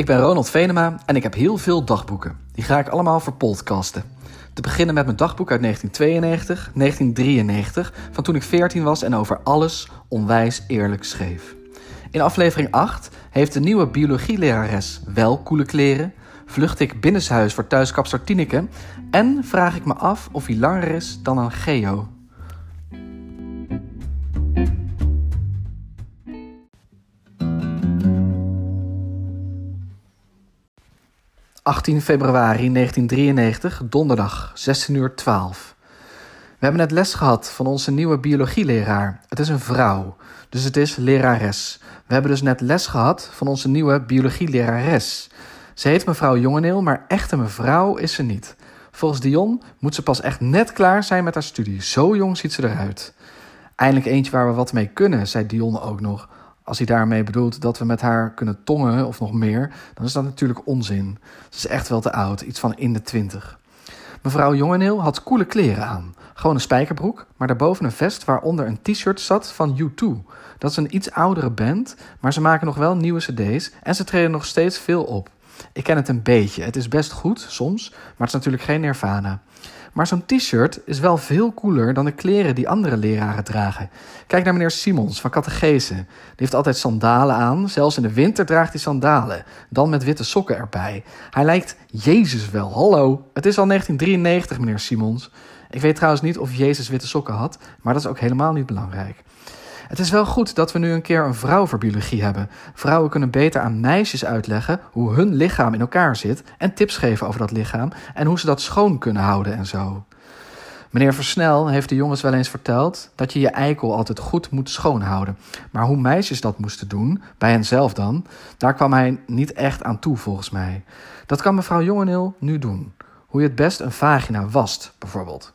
Ik ben Ronald Venema en ik heb heel veel dagboeken. Die ga ik allemaal verpodcasten. Te beginnen met mijn dagboek uit 1992, 1993, van toen ik 14 was en over alles onwijs eerlijk schreef. In aflevering 8 heeft de nieuwe biologielerares wel coole kleren, vlucht ik binnenshuis voor thuiskapster Tineke en vraag ik me af of hij langer is dan een geo. 18 februari 1993, donderdag, 16 uur 12. We hebben net les gehad van onze nieuwe biologieleraar. Het is een vrouw, dus het is lerares. We hebben dus net les gehad van onze nieuwe biologielerares. Ze heet mevrouw Jongeneel, maar echte mevrouw is ze niet. Volgens Dion moet ze pas echt net klaar zijn met haar studie. Zo jong ziet ze eruit. Eindelijk eentje waar we wat mee kunnen, zei Dion ook nog. Als hij daarmee bedoelt dat we met haar kunnen tongen of nog meer, dan is dat natuurlijk onzin. Ze is echt wel te oud, iets van in de twintig. Mevrouw Jongeneel had coole kleren aan. Gewoon een spijkerbroek, maar daarboven een vest waaronder een t-shirt zat van U2. Dat is een iets oudere band, maar ze maken nog wel nieuwe cd's en ze treden nog steeds veel op. Ik ken het een beetje. Het is best goed soms, maar het is natuurlijk geen Nirvana. Maar zo'n t-shirt is wel veel cooler dan de kleren die andere leraren dragen. Kijk naar meneer Simons van Catechese. Die heeft altijd sandalen aan. Zelfs in de winter draagt hij sandalen. Dan met witte sokken erbij. Hij lijkt Jezus wel. Hallo, het is al 1993, meneer Simons. Ik weet trouwens niet of Jezus witte sokken had, maar dat is ook helemaal niet belangrijk. Het is wel goed dat we nu een keer een vrouw voor biologie hebben. Vrouwen kunnen beter aan meisjes uitleggen hoe hun lichaam in elkaar zit en tips geven over dat lichaam en hoe ze dat schoon kunnen houden en zo. Meneer Versnel heeft de jongens wel eens verteld dat je je eikel altijd goed moet schoonhouden. Maar hoe meisjes dat moesten doen, bij henzelf dan, daar kwam hij niet echt aan toe volgens mij. Dat kan mevrouw Jongeneel nu doen. Hoe je het best een vagina wast, bijvoorbeeld.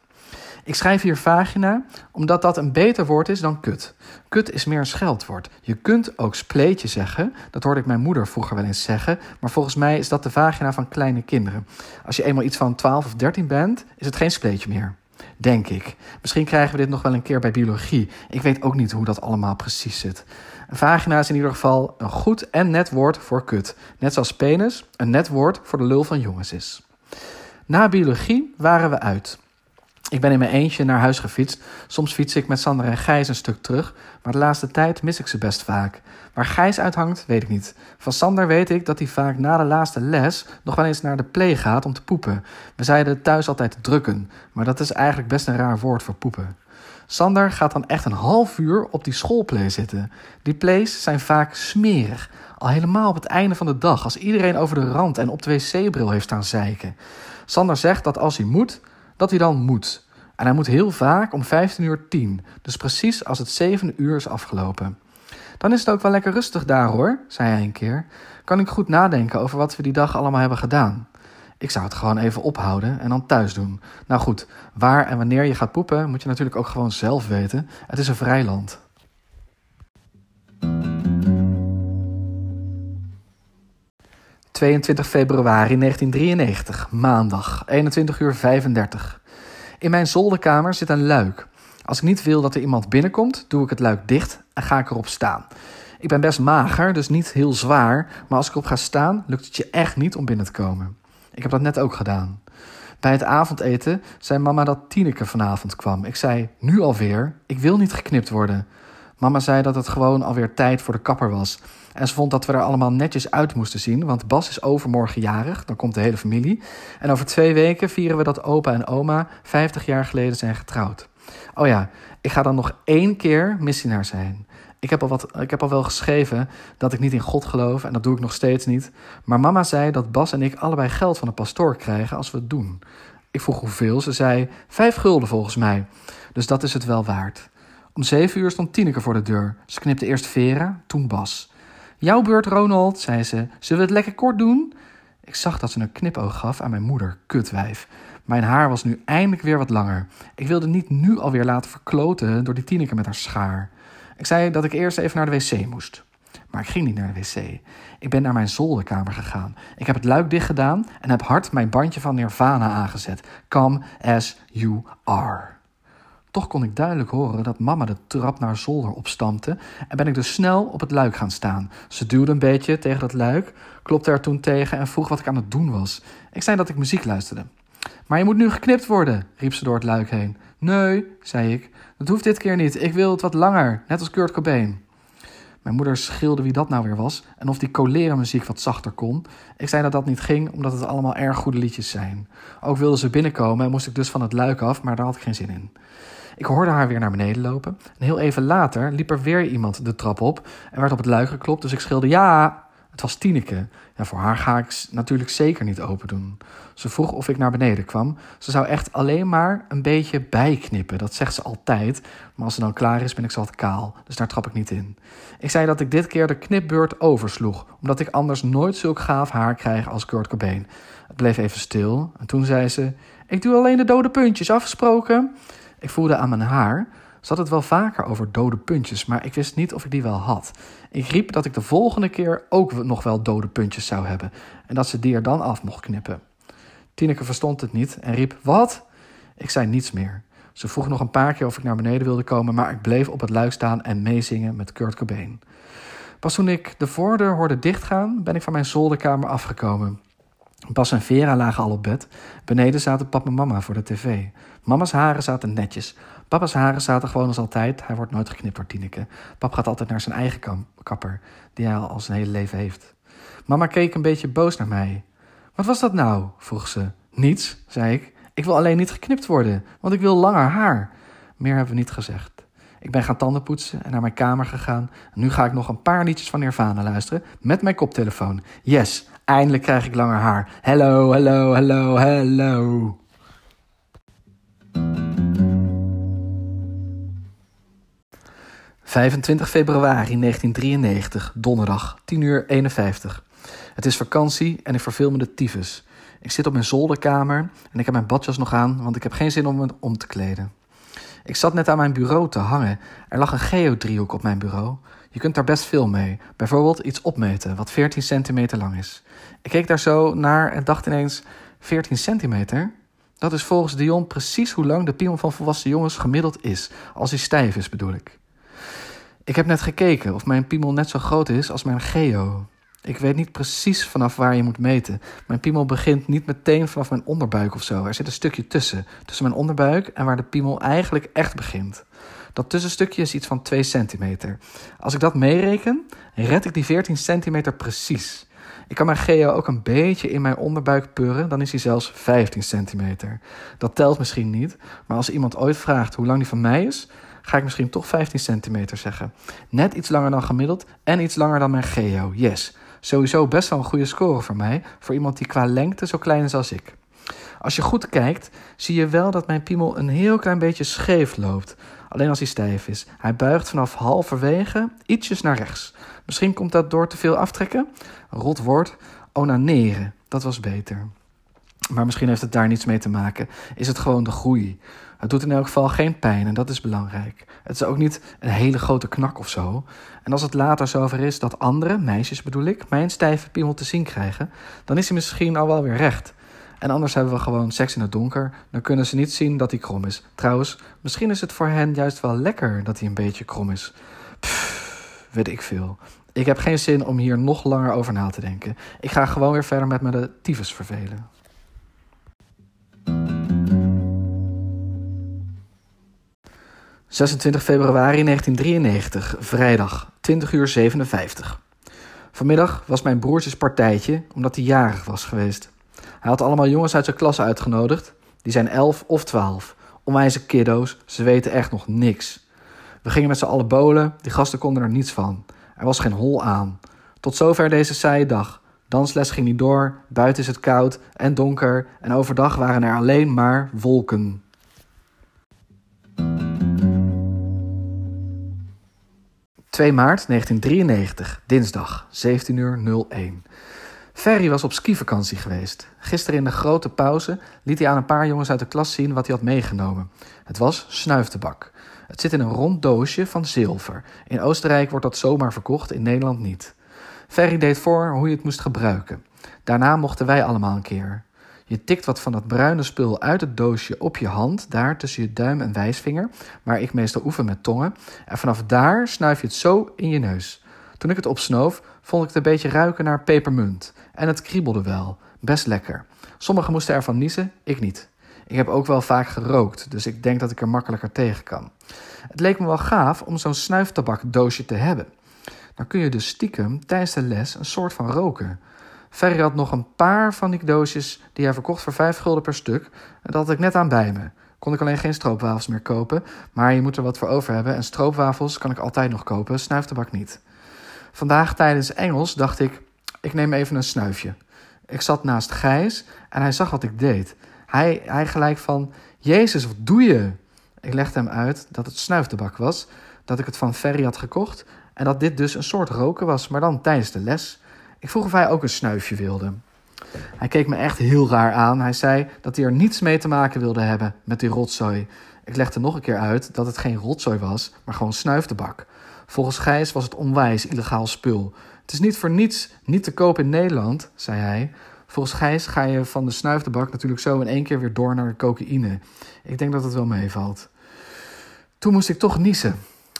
Ik schrijf hier vagina omdat dat een beter woord is dan kut. Kut is meer een scheldwoord. Je kunt ook spleetje zeggen. Dat hoorde ik mijn moeder vroeger wel eens zeggen. Maar volgens mij is dat de vagina van kleine kinderen. Als je eenmaal iets van 12 of 13 bent, is het geen spleetje meer. Denk ik. Misschien krijgen we dit nog wel een keer bij biologie. Ik weet ook niet hoe dat allemaal precies zit. Een vagina is in ieder geval een goed en net woord voor kut. Net zoals penis een net woord voor de lul van jongens is. Na biologie waren we uit. Ik ben in mijn eentje naar huis gefietst. Soms fiets ik met Sander en Gijs een stuk terug, maar de laatste tijd mis ik ze best vaak. Waar Gijs uithangt, weet ik niet. Van Sander weet ik dat hij vaak na de laatste les nog wel eens naar de play gaat om te poepen. We zeiden thuis altijd drukken, maar dat is eigenlijk best een raar woord voor poepen. Sander gaat dan echt een half uur op die schoolplay zitten. Die plays zijn vaak smerig. Al helemaal op het einde van de dag, als iedereen over de rand en op de wc-bril heeft staan zeiken. Sander zegt dat als hij moet, dat hij dan moet. En hij moet heel vaak om 15 uur 10, dus precies als het 7 uur is afgelopen. Dan is het ook wel lekker rustig daar hoor, zei hij een keer. Kan ik goed nadenken over wat we die dag allemaal hebben gedaan. Ik zou het gewoon even ophouden en dan thuis doen. Nou goed, waar en wanneer je gaat poepen moet je natuurlijk ook gewoon zelf weten. Het is een vrij land. ...22 februari 1993, maandag, 21 uur 35. In mijn zolderkamer zit een luik. Als ik niet wil dat er iemand binnenkomt, doe ik het luik dicht en ga ik erop staan. Ik ben best mager, dus niet heel zwaar, maar als ik erop ga staan, lukt het je echt niet om binnen te komen. Ik heb dat net ook gedaan. Bij het avondeten zei mama dat Tineke vanavond kwam. Ik zei, nu alweer? Ik wil niet geknipt worden. Mama zei dat het gewoon alweer tijd voor de kapper was. En ze vond dat we er allemaal netjes uit moesten zien, want Bas is overmorgen jarig, dan komt de hele familie. En over twee weken vieren we dat opa en oma 50 jaar geleden zijn getrouwd. Oh ja, ik ga dan nog één keer missionaar zijn. Ik heb, al wat, ik heb al wel geschreven dat ik niet in God geloof en dat doe ik nog steeds niet. Maar mama zei dat Bas en ik allebei geld van de pastoor krijgen als we het doen. Ik vroeg hoeveel. Ze zei vijf gulden volgens mij. Dus dat is het wel waard. Om zeven uur stond Tineke voor de deur. Ze knipte eerst Vera, toen Bas. Jouw beurt, Ronald, zei ze. Zullen we het lekker kort doen? Ik zag dat ze een knipoog gaf aan mijn moeder, kutwijf. Mijn haar was nu eindelijk weer wat langer. Ik wilde niet nu alweer laten verkloten door die Tineke met haar schaar. Ik zei dat ik eerst even naar de wc moest. Maar ik ging niet naar de wc. Ik ben naar mijn zolderkamer gegaan. Ik heb het luik dicht gedaan en heb hard mijn bandje van Nirvana aangezet. Come as you are. Toch kon ik duidelijk horen dat mama de trap naar zolder opstampte en ben ik dus snel op het luik gaan staan. Ze duwde een beetje tegen dat luik, klopte er toen tegen en vroeg wat ik aan het doen was. Ik zei dat ik muziek luisterde. Maar je moet nu geknipt worden, riep ze door het luik heen. Nee, zei ik, dat hoeft dit keer niet. Ik wil het wat langer, net als Kurt Cobain. Mijn moeder schreeuwde wie dat nou weer was en of die colera muziek wat zachter kon. Ik zei dat dat niet ging, omdat het allemaal erg goede liedjes zijn. Ook wilde ze binnenkomen en moest ik dus van het luik af, maar daar had ik geen zin in. Ik hoorde haar weer naar beneden lopen. En heel even later liep er weer iemand de trap op en werd op het luik geklopt. Dus ik schreeuwde ja. Het was Tineke. Ja, voor haar ga ik natuurlijk zeker niet open doen. Ze vroeg of ik naar beneden kwam. Ze zou echt alleen maar een beetje bijknippen. Dat zegt ze altijd. Maar als ze dan klaar is, ben ik zo wat kaal. Dus daar trap ik niet in. Ik zei dat ik dit keer de knipbeurt oversloeg. Omdat ik anders nooit zulk gaaf haar krijg als Kurt Cobain. Het bleef even stil. En toen zei ze... Ik doe alleen de dode puntjes, afgesproken? Ik voelde aan mijn haar. Had het wel vaker over dode puntjes, maar ik wist niet of ik die wel had. Ik riep dat ik de volgende keer ook nog wel dode puntjes zou hebben en dat ze die er dan af mocht knippen. Tineke verstond het niet en riep: Wat? Ik zei niets meer. Ze vroeg nog een paar keer of ik naar beneden wilde komen, maar ik bleef op het luik staan en meezingen met Kurt Cobain. Pas toen ik de voordeur hoorde dichtgaan, ben ik van mijn zolderkamer afgekomen. Bas en Vera lagen al op bed. Beneden zaten papa en mama voor de tv. Mama's haren zaten netjes. Papa's haren zaten gewoon als altijd. Hij wordt nooit geknipt door Tineke. Pap gaat altijd naar zijn eigen kapper, die hij al zijn hele leven heeft. Mama keek een beetje boos naar mij. Wat was dat nou? vroeg ze. Niets, zei ik. Ik wil alleen niet geknipt worden, want ik wil langer haar. Meer hebben we niet gezegd. Ik ben gaan tanden poetsen en naar mijn kamer gegaan. nu ga ik nog een paar liedjes van Nirvana luisteren met mijn koptelefoon. Yes, eindelijk krijg ik langer haar. Hello, hello, hello, hello. 25 februari 1993, donderdag, 10 uur 51. Het is vakantie en ik verveel me de tyfus. Ik zit op mijn zolderkamer en ik heb mijn badjas nog aan, want ik heb geen zin om me om te kleden. Ik zat net aan mijn bureau te hangen. Er lag een geodriehoek op mijn bureau. Je kunt daar best veel mee. Bijvoorbeeld iets opmeten, wat 14 centimeter lang is. Ik keek daar zo naar en dacht ineens: 14 centimeter? Dat is volgens Dion precies hoe lang de piemel van volwassen jongens gemiddeld is. Als hij stijf is, bedoel ik. Ik heb net gekeken of mijn piemel net zo groot is als mijn geo. Ik weet niet precies vanaf waar je moet meten. Mijn piemel begint niet meteen vanaf mijn onderbuik of zo. Er zit een stukje tussen. Tussen mijn onderbuik en waar de piemel eigenlijk echt begint. Dat tussenstukje is iets van 2 centimeter. Als ik dat meereken, red ik die 14 centimeter precies. Ik kan mijn geo ook een beetje in mijn onderbuik purren, dan is hij zelfs 15 centimeter. Dat telt misschien niet, maar als iemand ooit vraagt hoe lang die van mij is, ga ik misschien toch 15 centimeter zeggen. Net iets langer dan gemiddeld en iets langer dan mijn geo, yes. Sowieso best wel een goede score voor mij, voor iemand die qua lengte zo klein is als ik. Als je goed kijkt, zie je wel dat mijn piemel een heel klein beetje scheef loopt. Alleen als hij stijf is. Hij buigt vanaf halverwege ietsjes naar rechts. Misschien komt dat door te veel aftrekken? Rot woord, onaneren. Dat was beter. Maar misschien heeft het daar niets mee te maken. Is het gewoon de groei? Het doet in elk geval geen pijn en dat is belangrijk. Het is ook niet een hele grote knak of zo. En als het later zover is dat andere, meisjes bedoel ik, mijn stijve piemel te zien krijgen, dan is hij misschien al wel weer recht. En anders hebben we gewoon seks in het donker. Dan kunnen ze niet zien dat hij krom is. Trouwens, misschien is het voor hen juist wel lekker dat hij een beetje krom is. Pff, weet ik veel. Ik heb geen zin om hier nog langer over na te denken. Ik ga gewoon weer verder met me de tyfus vervelen. 26 februari 1993, vrijdag, 20 uur 57. Vanmiddag was mijn broertjes partijtje omdat hij jarig was geweest. Hij had allemaal jongens uit zijn klas uitgenodigd. Die zijn 11 of 12. Onwijze kiddo's, ze weten echt nog niks. We gingen met z'n allen bolen, die gasten konden er niets van. Er was geen hol aan. Tot zover deze saaie dag. Dansles ging niet door, buiten is het koud en donker en overdag waren er alleen maar wolken. 2 maart 1993, dinsdag, 17 uur 01. Ferry was op skivakantie geweest. Gisteren in de grote pauze liet hij aan een paar jongens uit de klas zien wat hij had meegenomen. Het was snuiftabak. Het zit in een rond doosje van zilver. In Oostenrijk wordt dat zomaar verkocht, in Nederland niet. Ferry deed voor hoe je het moest gebruiken. Daarna mochten wij allemaal een keer. Je tikt wat van dat bruine spul uit het doosje op je hand, daar tussen je duim en wijsvinger, waar ik meestal oefen met tongen. En vanaf daar snuif je het zo in je neus. Toen ik het opsnoof, vond ik het een beetje ruiken naar pepermunt. En het kriebelde wel. Best lekker. Sommigen moesten ervan niezen, ik niet. Ik heb ook wel vaak gerookt, dus ik denk dat ik er makkelijker tegen kan. Het leek me wel gaaf om zo'n snuiftabakdoosje te hebben. Dan kun je dus stiekem tijdens de les een soort van roken. Ferry had nog een paar van die doosjes die hij verkocht voor 5 gulden per stuk. En dat had ik net aan bij me. Kon ik alleen geen stroopwafels meer kopen, maar je moet er wat voor over hebben. En stroopwafels kan ik altijd nog kopen, snuiftabak niet. Vandaag tijdens Engels dacht ik, ik neem even een snuifje. Ik zat naast Gijs en hij zag wat ik deed. Hij, hij gelijk van, Jezus, wat doe je? Ik legde hem uit dat het snuiftabak was, dat ik het van Ferry had gekocht en dat dit dus een soort roken was, maar dan tijdens de les. Ik vroeg of hij ook een snuifje wilde. Hij keek me echt heel raar aan. Hij zei dat hij er niets mee te maken wilde hebben met die rotzooi. Ik legde nog een keer uit dat het geen rotzooi was, maar gewoon snuiftabak. Volgens Gijs was het onwijs illegaal spul. Het is niet voor niets niet te koop in Nederland, zei hij. Volgens Gijs ga je van de snuiftabak natuurlijk zo in één keer weer door naar de cocaïne. Ik denk dat het wel meevalt. Toen moest ik toch niezen.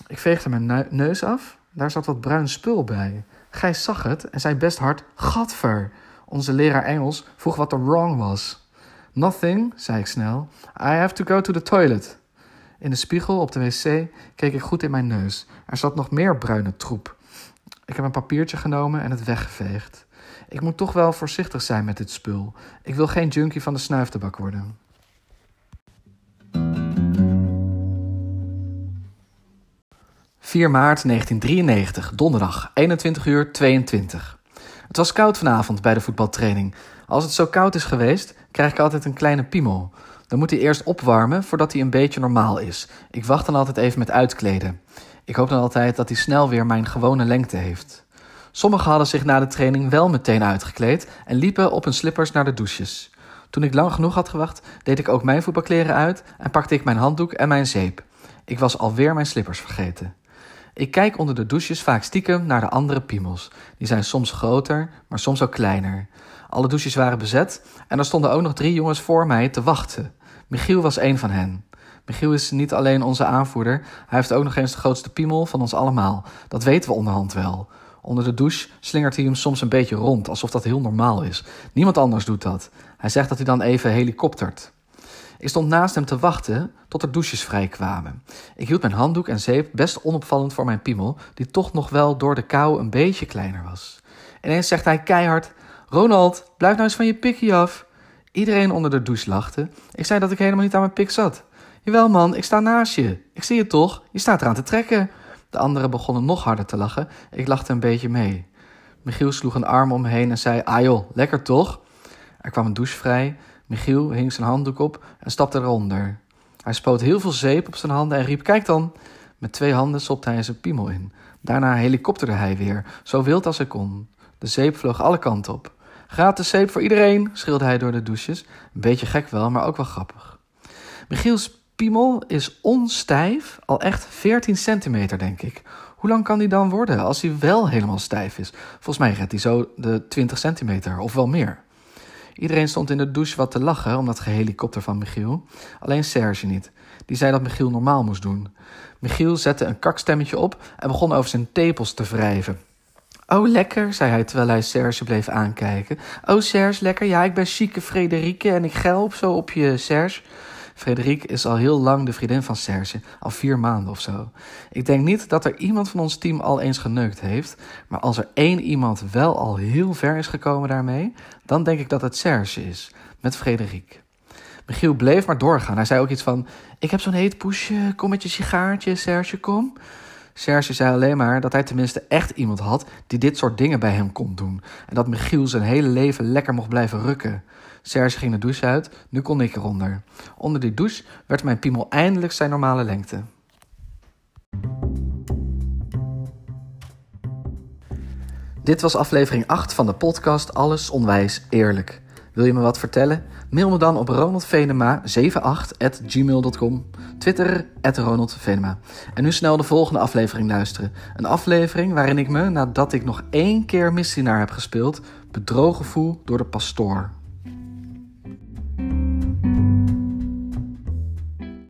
Ik veegde mijn neus af. Daar zat wat bruin spul bij. Gijs zag het en zei best hard: Gadver. Onze leraar Engels vroeg wat er wrong was. Nothing, zei ik snel. I have to go to the toilet. In de spiegel op de wc keek ik goed in mijn neus. Er zat nog meer bruine troep. Ik heb een papiertje genomen en het weggeveegd. Ik moet toch wel voorzichtig zijn met dit spul. Ik wil geen junkie van de snuiftabak worden. ...4 maart 1993, donderdag, 21 uur 22. Het was koud vanavond bij de voetbaltraining. Als het zo koud is geweest, krijg ik altijd een kleine piemel. Dan moet hij eerst opwarmen voordat hij een beetje normaal is. Ik wacht dan altijd even met uitkleden. Ik hoop dan altijd dat hij snel weer mijn gewone lengte heeft. Sommigen hadden zich na de training wel meteen uitgekleed en liepen op hun slippers naar de douches. Toen ik lang genoeg had gewacht, deed ik ook mijn voetbalkleren uit en pakte ik mijn handdoek en mijn zeep. Ik was alweer mijn slippers vergeten. Ik kijk onder de douches vaak stiekem naar de andere piemels. Die zijn soms groter, maar soms ook kleiner. Alle douches waren bezet en er stonden ook nog drie jongens voor mij te wachten. Michiel was een van hen. Michiel is niet alleen onze aanvoerder, hij heeft ook nog eens de grootste piemel van ons allemaal. Dat weten we onderhand wel. Onder de douche slingert hij hem soms een beetje rond, alsof dat heel normaal is. Niemand anders doet dat. Hij zegt dat hij dan even helikoptert. Ik stond naast hem te wachten tot er douches vrijkwamen. Ik hield mijn handdoek en zeep best onopvallend voor mijn piemel, die toch nog wel door de kou een beetje kleiner was. Ineens zegt hij keihard: Ronald, blijf nou eens van je pikje af. Iedereen onder de douche lachte. Ik zei dat ik helemaal niet aan mijn pik zat. Jawel man, ik sta naast je. Ik zie je toch? Je staat eraan te trekken. De anderen begonnen nog harder te lachen. Ik lachte een beetje mee. Michiel sloeg een arm om me heen en zei: Ah joh, lekker toch? Er kwam een douche vrij. Michiel hing zijn handdoek op en stapte eronder. Hij spoot heel veel zeep op zijn handen en riep: Kijk dan! Met twee handen stopte hij zijn piemel in. Daarna helikopterde hij weer, zo wild als hij kon. De zeep vloog alle kanten op. Gratis zeep voor iedereen, schreeuwde hij door de douches. Een beetje gek wel, maar ook wel grappig. Michiels piemel is onstijf, al echt 14 centimeter, denk ik. Hoe lang kan die dan worden als hij wel helemaal stijf is? Volgens mij redt hij zo de 20 centimeter of wel meer. Iedereen stond in de douche wat te lachen om dat gehelikopter van Michiel. Alleen Serge niet. Die zei dat Michiel normaal moest doen. Michiel zette een kakstemmetje op en begon over zijn tepels te wrijven. Oh, lekker, zei hij terwijl hij Serge bleef aankijken. Oh, Serge, lekker. Ja, ik ben chique Frederike en ik gelp zo op je, Serge. Frederike is al heel lang de vriendin van Serge, al vier maanden of zo. Ik denk niet dat er iemand van ons team al eens geneukt heeft, maar als er één iemand wel al heel ver is gekomen daarmee, dan denk ik dat het Serge is, met Frederike. Michiel bleef maar doorgaan. Hij zei ook iets van: Ik heb zo'n heet poesje, kom met je sigaartje, Serge, kom. Serge zei alleen maar dat hij tenminste echt iemand had die dit soort dingen bij hem kon doen. En dat Michiel zijn hele leven lekker mocht blijven rukken. Serge ging de douche uit, nu kon ik eronder. Onder die douche werd mijn piemel eindelijk zijn normale lengte. Dit was aflevering 8 van de podcast Alles Onwijs Eerlijk. Wil je me wat vertellen? Mail me dan op ronaldvenema78.gmail.com Twitter, @ronaldvenema. En nu snel de volgende aflevering luisteren. Een aflevering waarin ik me, nadat ik nog één keer misdienaar heb gespeeld, bedrogen voel door de pastoor.